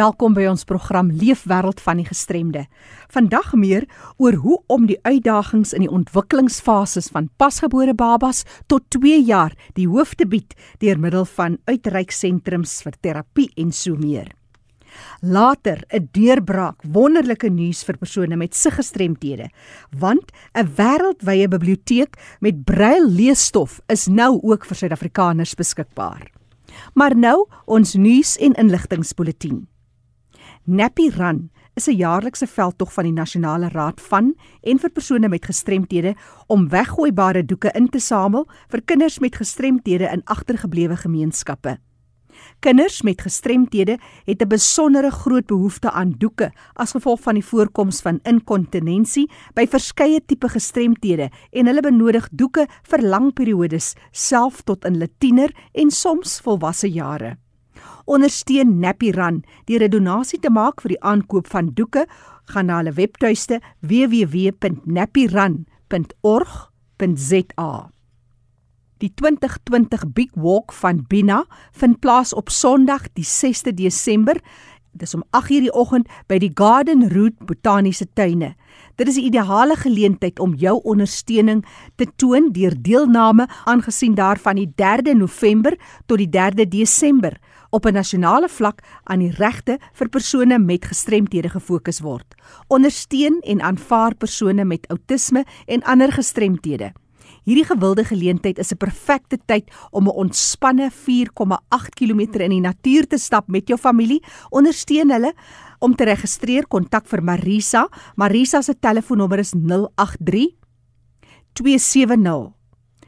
Welkom by ons program Leefwêreld van die Gestremde. Vandag meer oor hoe om die uitdagings in die ontwikkelingsfases van pasgebore babas tot 2 jaar die hoof te bied deur middel van uitreiksentrums vir terapie en so meer. Later 'n deurbraak, wonderlike nuus vir persone met siggestremthede, want 'n wêreldwye biblioteek met braille leesstof is nou ook vir Suid-Afrikaners beskikbaar. Maar nou ons nuus en inligtingspulsatie. Nappy Run is 'n jaarlikse veldtog van die Nasionale Raad van en vir persone met gestremthede om weggooibare doeke in te samel vir kinders met gestremthede in agtergeblewe gemeenskappe. Kinders met gestremthede het 'n besondere groot behoefte aan doeke as gevolg van die voorkoms van inkontinensie by verskeie tipe gestremthede en hulle benodig doeke vir lang periodes self tot in hulle tiener en soms volwasse jare ondersteun Nappy Run deur 'n donasie te maak vir die aankoop van doeke. Gaan na hulle webtuiste www.nappyrun.org.za. Die 2020 Big Walk van Bina vind plaas op Sondag die 6de Desember. Dit is om 8:00 die oggend by die Garden Route Botaniese Tuine. Dit is 'n ideale geleentheid om jou ondersteuning te toon deur deelname aangesien daarvan die 3de November tot die 3de Desember op 'n nasionale vlak aan die regte vir persone met gestremthede gefokus word. Ondersteun en aanvaar persone met outisme en ander gestremthede. Hierdie gewilde geleentheid is 'n perfekte tyd om 'n ontspanne 4,8 km in die natuur te stap met jou familie. Ondersteun hulle om te registreer kontak vir Marisa. Marisa se telefoonnommer is 083 270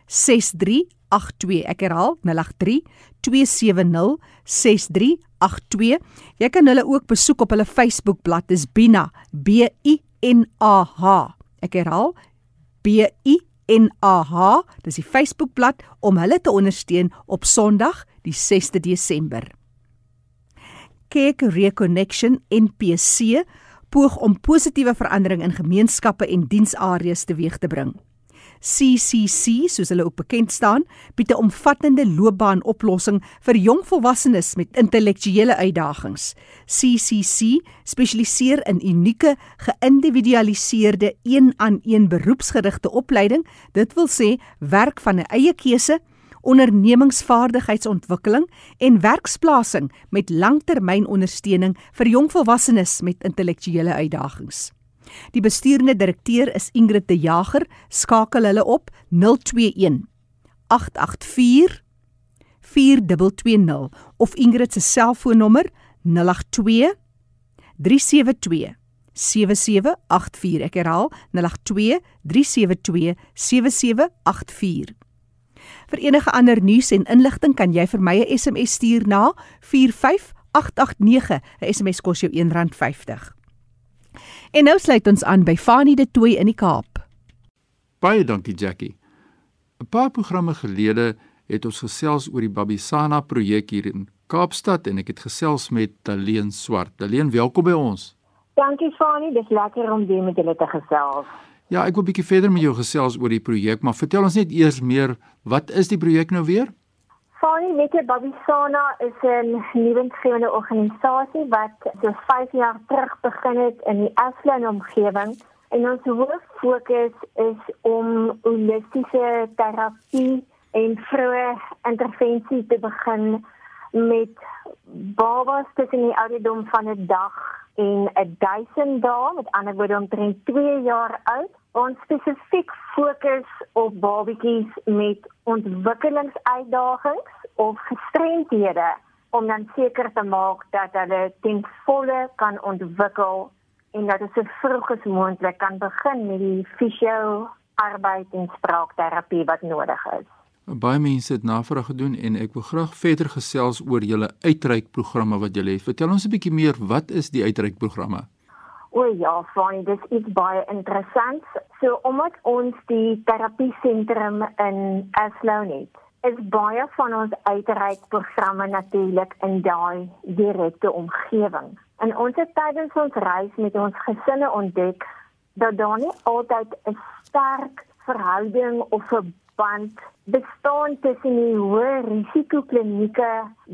6382. Ek herhaal 083 270 6382. Jy kan hulle ook besoek op hulle Facebookblad. Dis Bina B I N A H. Ek herhaal B I N A H. Dis die Facebookblad om hulle te ondersteun op Sondag die 6de Desember. Cake Reconnection NPC poog om positiewe verandering in gemeenskappe en diensareas teweeg te bring. CCC, soos hulle ook bekend staan, bied 'n omvattende loopbaanoplossing vir jong volwassenes met intellektuele uitdagings. CCC spesialiseer in unieke, geïndividualiseerde een-aan-een beroepsgerigte opleiding, dit wil sê werk van 'n eie keuse ondernemingsvaardigheidsontwikkeling en werksplasing met langtermynondersteuning vir jong volwassenes met intellektuele uitdagings. Die bestuurende direkteur is Ingrid De Jager. Skakel hulle op 021 884 4220 of Ingrid se selfoonnommer 082 372 7784 ek herhaal 082 372 7784 Vir enige ander nuus en inligting kan jy vir my 'n SMS stuur na 45889 'n SMS kos jou R1.50 En nou sluit ons aan by Fanie de Tooi in die Kaap. Baie dankie Jackie. 'n Paar programme gelede het ons gesels oor die Babisana projek hier in Kaapstad en ek het gesels met Daleen Swart. Daleen, welkom by ons. Dankie Fanie, dis lekker om weer met julle te gesels. Ja, ek wil 'n bietjie verder met jou gesels oor die projek, maar vertel ons net eers meer, wat is die projek nou weer? Fani weet jy Babisana is 'n nuwensgewende organisasie wat so 5 jaar terug begin het in die Aslan omgewing en ons hoof fokus is om holistiese terapie en vroeë intervensie te begin met babas tussen die ouderdom van 'n dag en 'n 1000 dae, met ander woorde omtrent 2 jaar oud. Ons spesifiek fokus op babatjies met ontwikkelingsuitdagings of gestremdhede om dan seker te maak dat hulle ten volle kan ontwikkel en dat hulle so vroeg as moontlik kan begin met die fisio arbeid en spraakterapie wat nodig is. Baie mense het navraag gedoen en ek wil graag verder gesels oor julle uitreikprogramme wat julle het. Vertel ons 'n bietjie meer, wat is die uitreikprogramme? O ja, fyn, dit is baie interessant. So omdat ons die terapie sentrum in Aslow het, is baie van ons uitreikprogramme natuurlik in daai direkte omgewing. En ons het tydens ons reis met ons gesinne ontdek dat daar nie altyd 'n sterk verhouding of 'n band bestaan tussen die hoë risiko klinieke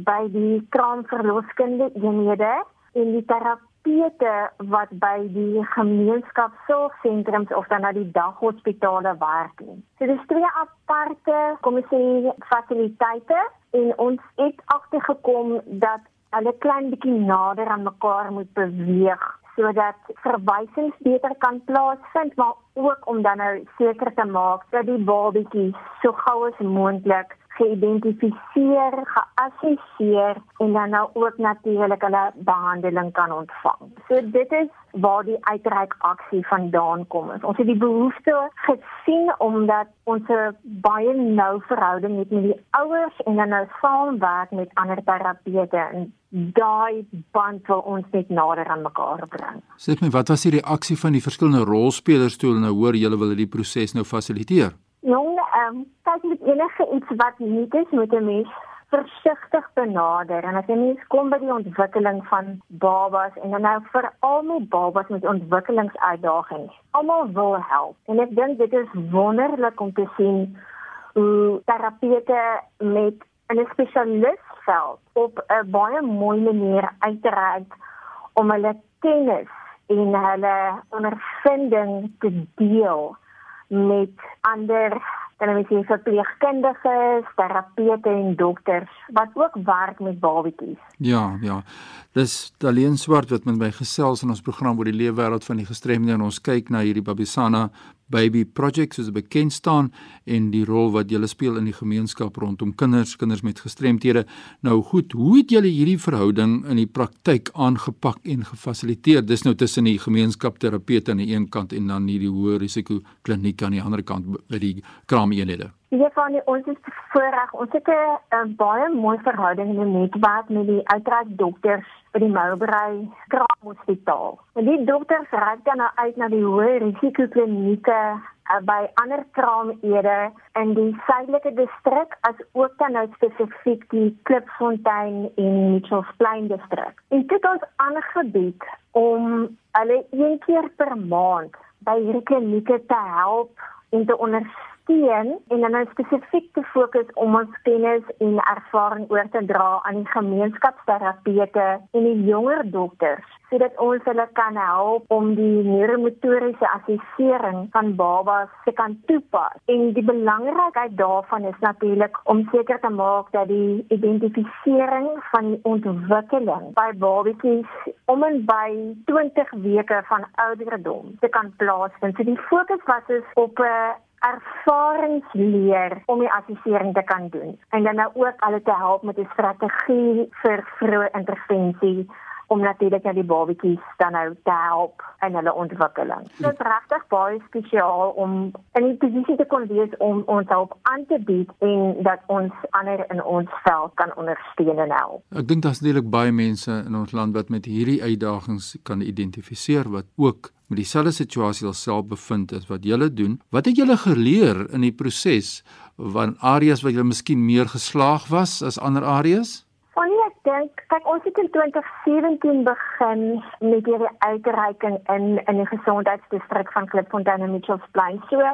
by die kraamverloskunde eenhede en die terapeute wat by die gemeenskapsorgsentrums of dan na die daghospitale werk. So dis twee aparte kom ek sê fasiliteite en ons het agtergekom dat hulle klein bietjie nader aan mekaar moet beweeg sodat verwysings beter kan plaasvind maar ook om dan nou seker te maak dat die babatjie so gou as moontlik geïdentifiseer, geassesseer en dan nou ook natuurlik hulle behandeling kan ontvang. So dit is waar die uitreik aksie vandaan kom. Ons het die behoefte gesien omdat ons 'n baie nou verhouding het met die ouers en dan nou saamwerk met ander terapeute en daai band wil ons net nader aan mekaar bring. Sê my, wat was die reaksie van die verskillende rolspelers toe hulle nou hoor julle wil hierdie proses nou fasiliteer? Jong, ehm, um, kyk met enige iets wat nuut is, moet 'n mens versigtig benader. En as jy mens kom by die ontwikkeling van babas en dan nou veral met babas met ontwikkelingsuitdagings, almal wil help. En ek dink dit is wonderlik om te sien hoe terapeute met 'n spesialistveld op 'n baie mooi manier uitreik om hulle kennis en hulle ondervinding te deel met ander dan is dit verpleegkundiges, terapeute en dokters wat ook werk met babatjies. Ja, ja. Dis Daleen Swart wat met my gesels in ons program oor die leefwêreld van die gestremde en ons kyk na hierdie Babisana Baby Project soos bekend staan en die rol wat julle speel in die gemeenskap rondom kinders, kinders met gestremthede. Nou goed, hoe het julle hierdie verhouding in die praktyk aangepak en gefasiliteer? Dis nou tussen die gemeenskapterapeute aan die een kant en dan hierdie hoë risiko kliniek aan die ander kant by die kraameenhede. Ja, van die, ons is voorreg. Ons het 'n baie mooi verhouding in die netwerk met die uitreik dokters by die Mowbray Kraamhospitaal. En die dokters reik dan nou uit na die hoë risiko klinieke uh, by ander kraamede in die suidelike distrik as ook dan nou spesifiek die Klipfontein en Mitchells Plain distrik. En dit ons aangebied om hulle een keer per maand by hierdie klinieke te help en te ondersteun ondersteun en dan nou spesifiek te fokus om ons kennis en ervaring oor te dra aan die gemeenskapsterapeute en die jonger dokters sodat ons hulle kan help om die neuromotoriese assessering van babas te kan toepas. En die belangrikheid daarvan is natuurlik om seker te maak dat die identifisering van die ontwikkeling by babatjies om en by 20 weke van ouderdom te kan plaasvind. So die fokus was is op 'n uh, ervaringsleer om die assessering te kan doen en dan nou ook hulle te help met 'n strategie vir vroeë intervensie om natuurlik net die babatjies dan nou te help in hulle ontwikkeling. Dit is regtig baie spesiaal om in 'n posisie te kon wees om ons hulp aan te bied en dat ons ander in ons veld kan ondersteun en help. Ek dink daar's natuurlik baie mense in ons land wat met hierdie uitdagings kan identifiseer wat ook met dieselfde situasie alself bevind as wat julle doen. Wat het julle geleer in die proses van areas wat julle miskien meer geslaag was as ander areas? Wanneer ek dink, kyk ons het in 2017 begin met hierdie uitreiking in in die gesondheidsdistrik van Klipfontein en Mitchells Plain. So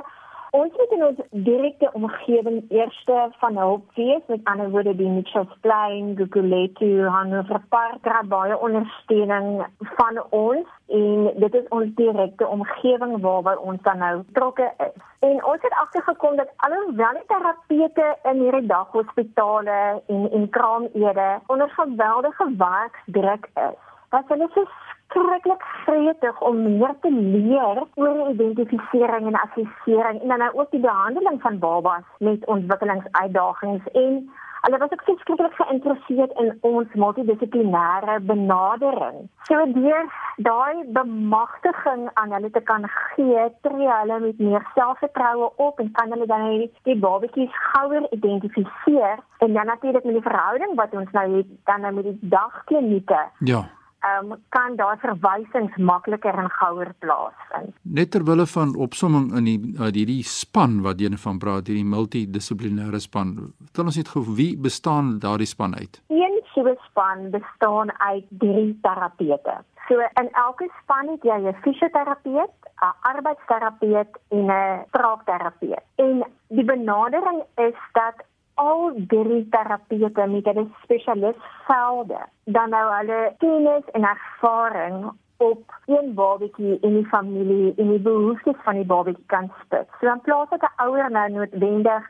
Ons het in ons direkte omgewing eerste van hulp wees met ander woorde die Mitchells Plain, Guguletu, Hanover Park, daar baie ondersteuning van ons en dit is ons direkte omgewing waarby ons dan nou betrokke is. En ons het agtergekom dat alhoewel die terapeute in hierdie daghospitale en en kraamede onder geweldige werkdruk is, was hulle so verskriklik gretig om meer te leer oor identifisering en assessering en dan nou ook die behandeling van babas met ontwikkelingsuitdagings en hulle was ook verskriklik geïnteresseerd in ons multidissiplinêre benadering. So deur daai bemagtiging aan hulle te kan gee, tree hulle met meer selfvertroue op en kan hulle dan die babatjies gouer identifiseer en dan natuurlik met die verhouding wat ons nou het dan nou met die dagklinieke. Ja um, kan daar verwysings makliker en gouer plaasvind. Net terwille van opsomming in die uh, hierdie span wat jy van praat, hierdie multidissiplinêre span. Vertel ons net gou wie bestaan daardie span uit? Een so span bestaan uit drie terapeute. So in elke span het jy 'n fisioterapeut, 'n arbeidsterapeut en 'n spraakterapeut. En die benadering is dat al drie terapeute met hulle spesialistvelde dan nou hulle kennis en ervaring op een babatjie in die familie en die behoeftes van die babatjie kan spits. So in plaas dat 'n ouer nou noodwendig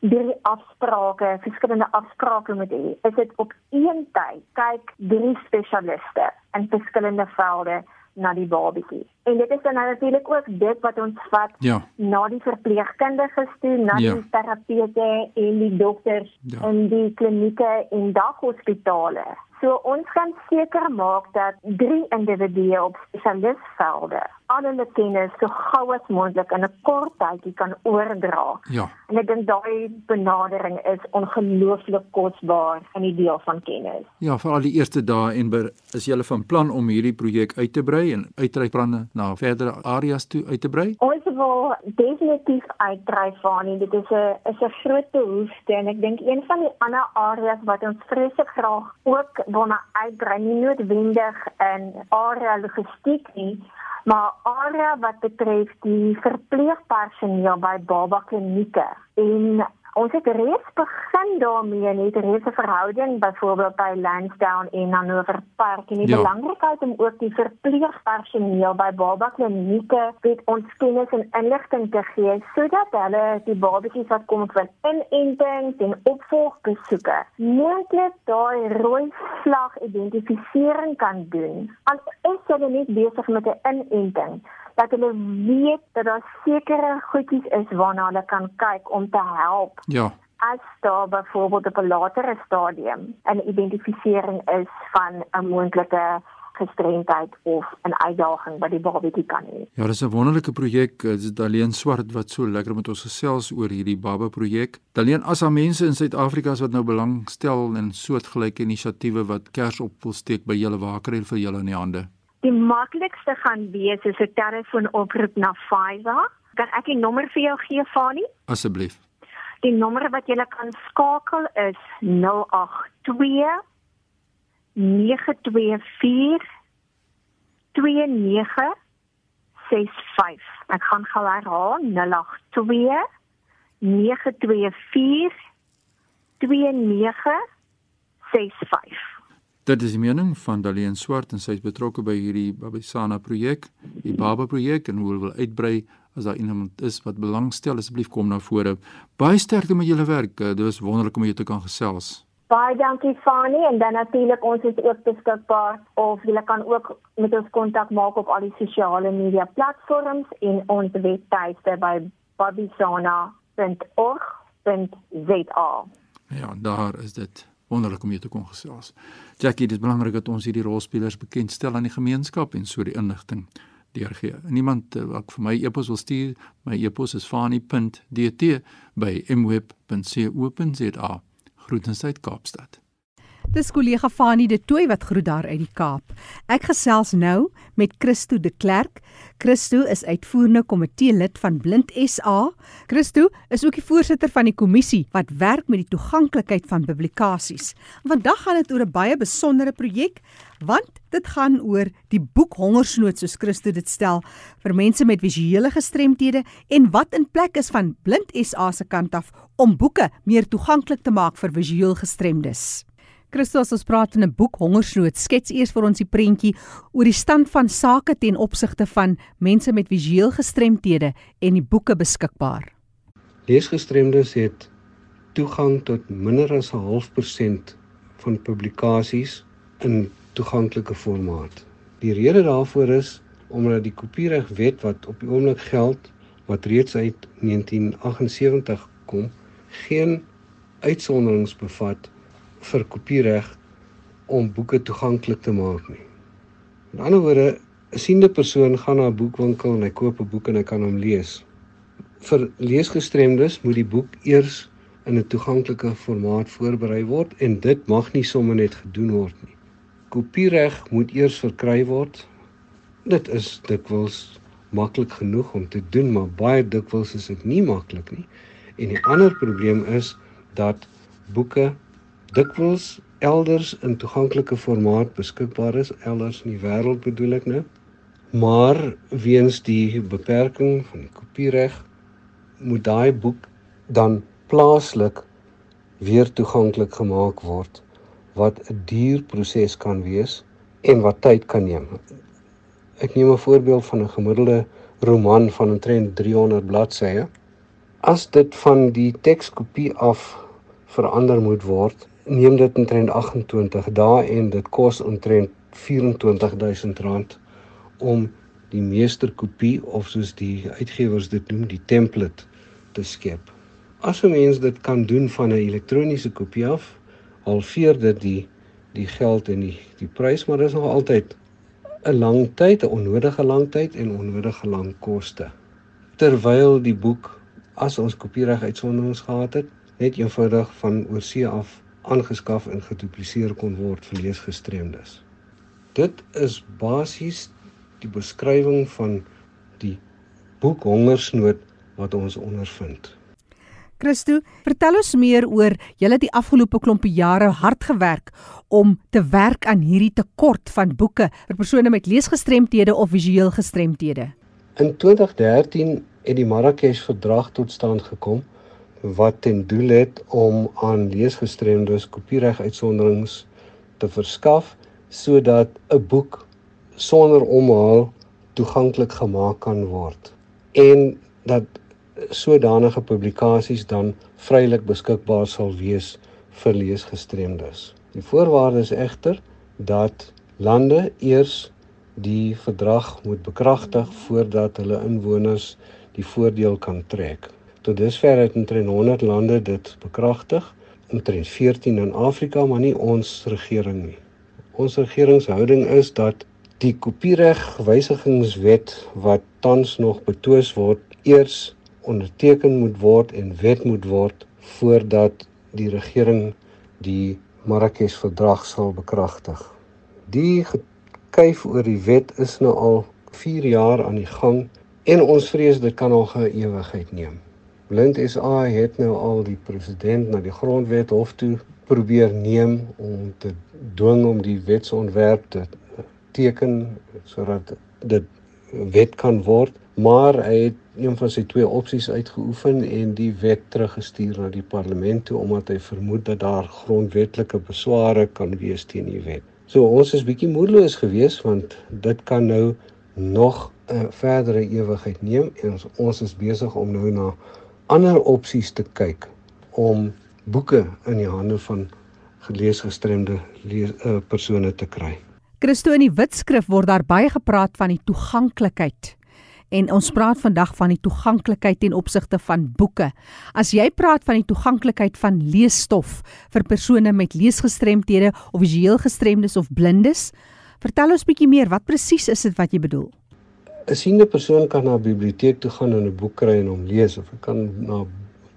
drie afsprake, verskillende afsprake moet hê, is dit op een tyd kyk drie spesialiste in verskillende velde na die babatjie. En dit is dan natuurlik ook dit wat ons vat ja. na die verpleegkundiges toe, na ja. die terapeute en die dokters ja. in die klinieke en daghospitale. So ons kan seker maak dat drie individue op spesialistvelde al hulle kennis so gou as moontlik in 'n kort tydjie kan oordra. Ja. En ek dink daai benadering is ongelooflik kosbaar in die deel van kennis. Ja, vir al die eerste dae en ber, is jy van plan om hierdie projek uit te brei en uitreikplanne na verdere areas toe uit te brei? Ons wil definitief uitbrei van en dit is 'n is 'n groot behoefte en ek dink een van die ander areas wat ons vreeslik graag ook wil na uitbrei, nie noodwendig in area logistiek nie, maar area wat betref die verpleegpersoneel by baba klinieke en Ons het reeds begin daarmee net reeds 'n verhouding byvoorbeeld by Lansdowne en Hanover Park en die ja. belangrikheid om ook die verpleegpersoneel by baba klinieke met ons kennis en inligting te gee sodat hulle die babatjies wat kom vir inenting en opvolgbesoeke moontlik daai rooi vlag identifisering kan doen. Al is hulle nie besig met 'n inenting dat hulle weet dat daar sekere goedjies is waarna hulle kan kyk om te help. Ja. As daar byvoorbeeld op 'n latere stadium 'n identifisering is van 'n moontlike gestremdheid of 'n uitdaging wat die babatjie kan hê. Ja, dis 'n wonderlike projek. Dit is alleen swart wat so lekker met ons gesels oor hierdie baba projek. Alleen as daar mense in Suid-Afrika is wat nou belangstel in soortgelyke inisiatiewe wat kers op wil steek by julle waker en vir julle in die hande. Die maklikste gaan wees is 'n telefoonoproep na Fiverr. Kan ek die nommer vir jou gee, Fani? Asseblief. Die nommer wat jy kan skakel is 082 924 2965. Ek gaan gou herhaal 082 924 2965. Dit is die mening van Daleen Swart en sy is betrokke by hierdie Babisana projek, die Baba projek en hoe wil uitbrei as daar iemand is wat belangstel asseblief kom na vore. Baie sterkte met julle werk. Eh, dit was wonderlik om julle te kan gesels. Baie dankie Fani en dan natuurlik ons is ook beskikbaar of jy kan ook met ons kontak maak op al die sosiale media platforms en ons webtuiste by babisana.org.za. Ja, daar is dit wonderlik om jou te kon gesels. Jackie, dit is belangrik dat ons hierdie rolspelers bekendstel aan die gemeenskap en so die inligting deurgee. Niemand eh, wat vir my e-pos wil stuur, my e-pos is fani.dt by mweb.co.za. Groetens uit Kaapstad. Dis kollega Fanie de Tooi wat groet daar uit die Kaap. Ek gesels nou met Christo de Klerk. Christo is uitvoerende komitee lid van Blind SA. Christo is ook die voorsitter van die kommissie wat werk met die toeganklikheid van publikasies. Vandag gaan dit oor 'n baie besondere projek want dit gaan oor die boek Hongersnood soos Christo dit stel vir mense met visuele gestremthede en wat in plek is van Blind SA se kant af om boeke meer toeganklik te maak vir visueel gestremdes. Christus ons praat in 'n boek Hongersnood skets eers vir ons die prentjie oor die stand van sake ten opsigte van mense met visueel gestremthede en die boeke beskikbaar. Leesgestremdes het toegang tot minder as 'n half persent van publikasies in toeganklike formaat. Die rede daarvoor is omdat die kopieregwet wat op die oomblik geld wat reeds uit 1978 kom, geen uitsonderings bevat vir kopiereg om boeke toeganklik te maak nie. In ander woorde, 'n siende persoon gaan na 'n boekwinkel en hy koop 'n boek en hy kan hom lees. Vir leesgestremdes moet die boek eers in 'n toeganklike formaat voorberei word en dit mag nie sommer net gedoen word nie. Kopiereg moet eers verkry word. Dit is dikwels maklik genoeg om te doen, maar baie dikwels is dit nie maklik nie. En die ander probleem is dat boeke dikwels elders in toeganklike formaat beskikbaar is elders in die wêreld bedoel ek nou maar weens die beperking van die kopiereg moet daai boek dan plaaslik weer toeganklik gemaak word wat 'n duur proses kan wees en wat tyd kan neem. Ek neem 'n voorbeeld van 'n gemiddelde roman van omtrent 300 bladsye. As dit van die tekskopie af verander moet word, neem dit omtrent 28 dae en dit kos omtrent R24000 om die meesterkopie of soos die uitgewers dit noem, die template te skep. As 'n mens dit kan doen van 'n elektroniese kopie af, halveer dit die die geld en die die prys, maar dis nog altyd 'n lang tyd, 'n onnodige lang tyd en onnodige lang koste. Terwyl die boek as ons kopiereg uitsonderings gehad het, net eenvoudig van oorsee af aangeskaf en gedupliseer kon word vir leesgestremdes. Dit is basies die beskrywing van die boek Hongersnood wat ons ondervind. Christo, vertel ons meer oor julle die afgelope klompe jare hard gewerk om te werk aan hierdie tekort van boeke vir persone met leesgestremthede of visueel gestremthede. In 2013 het die Marrakesh verdrag tot stand gekom wat ten doel het om aan leesgestremdes kopiereg uitsonderings te verskaf sodat 'n boek sonder omhaal toeganklik gemaak kan word en dat sodanige publikasies dan vrylik beskikbaar sal wees vir leesgestremdes. Die voorwaarde is egter dat lande eers die verdrag moet bekragtig voordat hulle inwoners die voordeel kan trek. Tot dusver het omtrent 100 lande dit bekragtig, omtrent 14 in Afrika, maar nie ons regering nie. Ons regeringshouding is dat die kopiereg wysigingswet wat tans nog betwis word, eers onderteken moet word en wet moet word voordat die regering die Marrakesh verdrag sal bekragtig. Die gekuif oor die wet is nou al 4 jaar aan die gang en ons vrees dit kan nog 'n ewigheid neem. Blind SA het nou al die president na die grondwet hof toe probeer neem om te dwing om die wetsontwerp te teken sodat dit wet kan word, maar hy het een van sy twee opsies uitgeoefen en die wet teruggestuur na die parlement toe omdat hy vermoed dat daar grondwetlike besware kan wees teen die wet. So ons is bietjie moedeloos geweest want dit kan nou nog 'n verdere ewigheid neem en ons, ons is besig om nou na ander opsies te kyk om boeke in die hande van geleesgestremde lees, uh, persone te kry. Christo in die Witskrif word daar baie gepraat van die toeganklikheid. En ons praat vandag van die toeganklikheid ten opsigte van boeke. As jy praat van die toeganklikheid van leesstof vir persone met leesgestremthede of visueel gestremdes of blindes, vertel ons bietjie meer, wat presies is dit wat jy bedoel? 'n siende persoon kan na 'n biblioteek toe gaan en 'n boek kry en hom lees of hy kan na 'n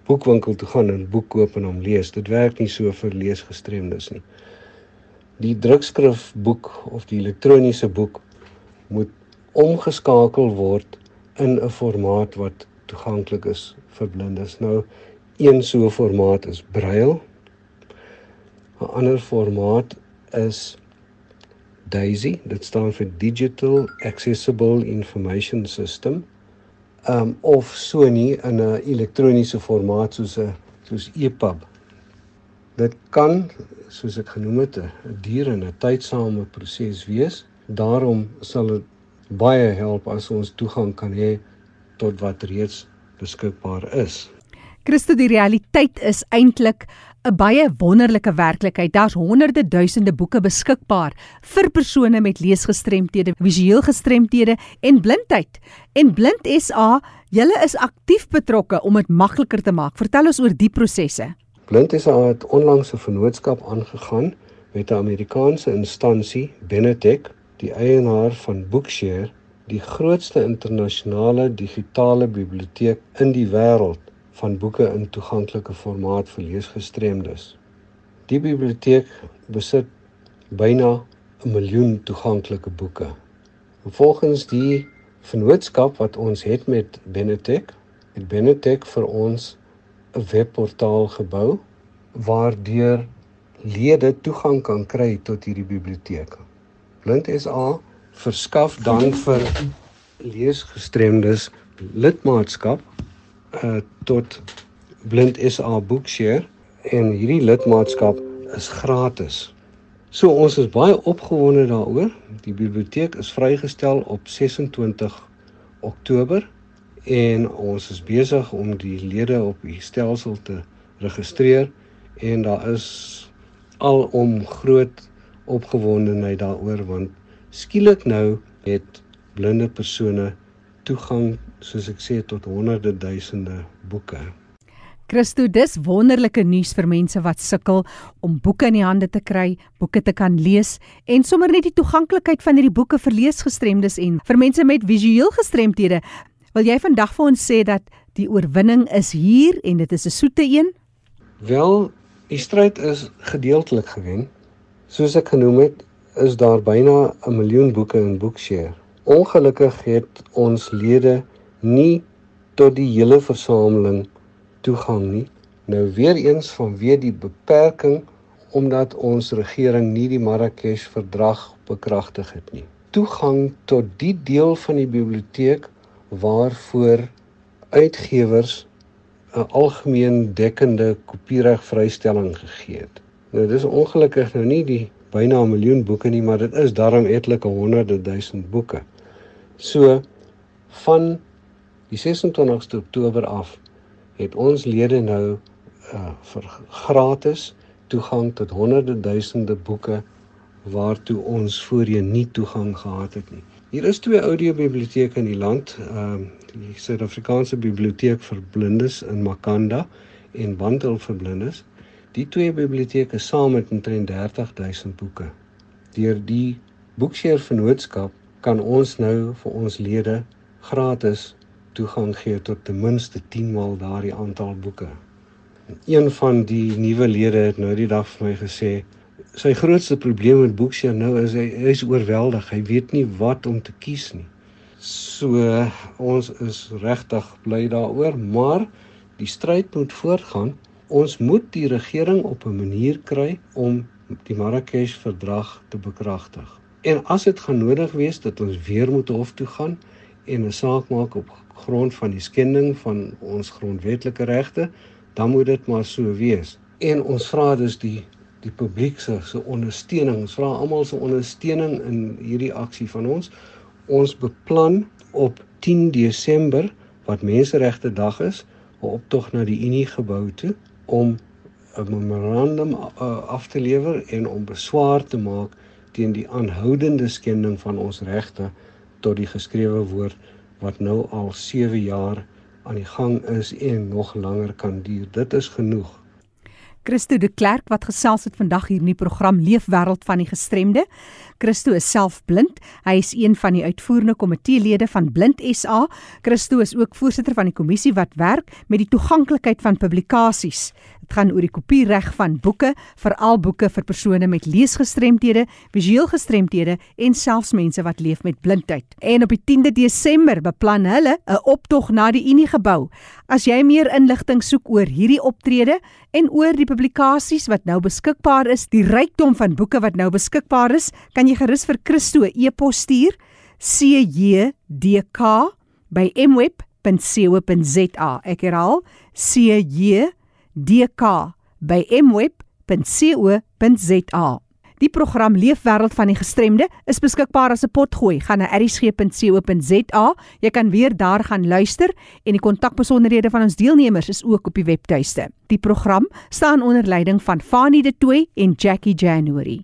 boekwinkel toe gaan en 'n boek koop en hom lees. Dit werk nie so vir leesgestremdes nie. Die drukskrifboek of die elektroniese boek moet omgeskakel word in 'n formaat wat toeganklik is vir blindes. Nou een so 'n formaat is Braille. 'n Ander formaat is DAISY, dit staan vir Digital Accessible Information System. Um of so nie in 'n elektroniese formaat soos 'n soos EPUB. Dit kan, soos ek genoem het, 'n duur en 'n tydsame proses wees. Daarom sal dit baie help as ons toegang kan hê tot wat reeds beskikbaar is. Christo, die realiteit is eintlik 'n baie wonderlike werklikheid. Daar's honderde duisende boeke beskikbaar vir persone met leesgestremthede, visueel gestremthede en blindheid. En Blind SA, julle is aktief betrokke om dit makliker te maak. Vertel ons oor die prosesse. Blind SA het onlangs 'n vennootskap aangegaan met 'n Amerikaanse instansie, Benetech, die eienaar van Bookshare, die grootste internasionale digitale biblioteek in die wêreld van boeke in toeganklike formaat vir leesgestremdes. Die biblioteek besit byna 'n miljoen toeganklike boeke. Volgens die vennootskap wat ons het met Benetech, het Benetech vir ons 'n webportaal gebou waardeur lede toegang kan kry tot hierdie biblioteek. Blind SA verskaf dan vir leesgestremdes lidmaatskap uh tot Blind SA Bookshare en hierdie lidmaatskap is gratis. So ons is baie opgewonde daaroor. Die biblioteek is vrygestel op 26 Oktober en ons is besig om die lede op die stelsel te registreer en daar is alom groot opgewondenheid daaroor want skielik nou het blinde persone toegang soos ek sê tot honderde duisende boeke. Christo, dis wonderlike nuus vir mense wat sukkel om boeke in die hande te kry, boeke te kan lees en sommer net die toeganklikheid van hierdie boeke vir leesgestremdes en vir mense met visueel gestremthede. Wil jy vandag vir ons sê dat die oorwinning is hier en dit is 'n soete een? Wel, die stryd is gedeeltelik gewen. Soos ek genoem het, is daar byna 'n miljoen boeke in Bookshare. Ongelukkig het ons lede nie tot die hele versameling toegang nie. Nou weer eens vanweë die beperking omdat ons regering nie die Marrakesh verdrag bekragtig het nie. Toegang tot die deel van die biblioteek waarvoor uitgewers 'n algemeen dekkende kopiereg vrystelling gegee het. Nou dis ongelukkig nou nie die byna 'n miljoen boeke nie, maar dit is darm etlike honderde duisend boeke. So van die 26ste Oktober af het ons lede nou uh vir gratis toegang tot honderde duisende boeke waartoe ons voorheen nie toegang gehad het nie. Hier is twee audiobiblioteke in die land, ehm uh, die Suid-Afrikaanse Biblioteek vir Blindes in Makanda en Bundle vir Blindes. Die twee biblioteke saam het omtrent 30000 boeke. Deur die Bookshare vennootskap kan ons nou vir ons lede gratis toegang gee tot ten minste 10 maal daardie aantal boeke. Een van die nuwe lede het nou die dag vir my gesê sy grootste probleem met Bookshare nou is hy, hy is oorweldig. Hy weet nie wat om te kies nie. So ons is regtig bly daaroor, maar die stryd moet voortgaan. Ons moet die regering op 'n manier kry om die Marrakesh verdrag te bekragtig. En as dit gaan nodig wees dat ons weer moet hof toe gaan en 'n saak maak op grond van die skending van ons grondwetlike regte, dan moet dit maar so wees. En ons vra dus die die publiek se se ondersteuning. Ons vra almal se ondersteuning in hierdie aksie van ons. Ons beplan op 10 Desember wat Menseregte Dag is, 'n optog na die Unie gebou toe om 'n memorandum uh, af te lewer en om beswaar te maak teen die aanhoudende skending van ons regte tot die geskrewe woord wat nou al 7 jaar aan die gang is en nog langer kan duur. Dit is genoeg. Christo de Klerk wat gesels het vandag hier in die program Leefwêreld van die Gestremde. Christo is self blind. Hy is een van die uitvoerende komiteelede van Blind SA. Christo is ook voorsitter van die kommissie wat werk met die toeganklikheid van publikasies. Dit gaan oor die kopiereg van boeke, veral boeke vir persone met leesgestremthede, visueel gestremthede en selfs mense wat leef met blindheid. En op die 10de Desember beplan hulle 'n optog na die Unie gebou. As jy meer inligting soek oor hierdie optrede en oor die publikasies wat nou beskikbaar is, die rykdom van boeke wat nou beskikbaar is, kan jy gerus vir Christo e-pos stuur cjdk@mweb.co.za. Ek herhaal cjdk dk@mweb.co.za. Die program Leefwêreld van die Gestremde is beskikbaar as 'n potgooi. Gaan na erisg.co.za. Jy kan weer daar gaan luister en die kontakbesonderhede van ons deelnemers is ook op die webtuiste. Die program staan onder leiding van Fanie De Tooy en Jackie January.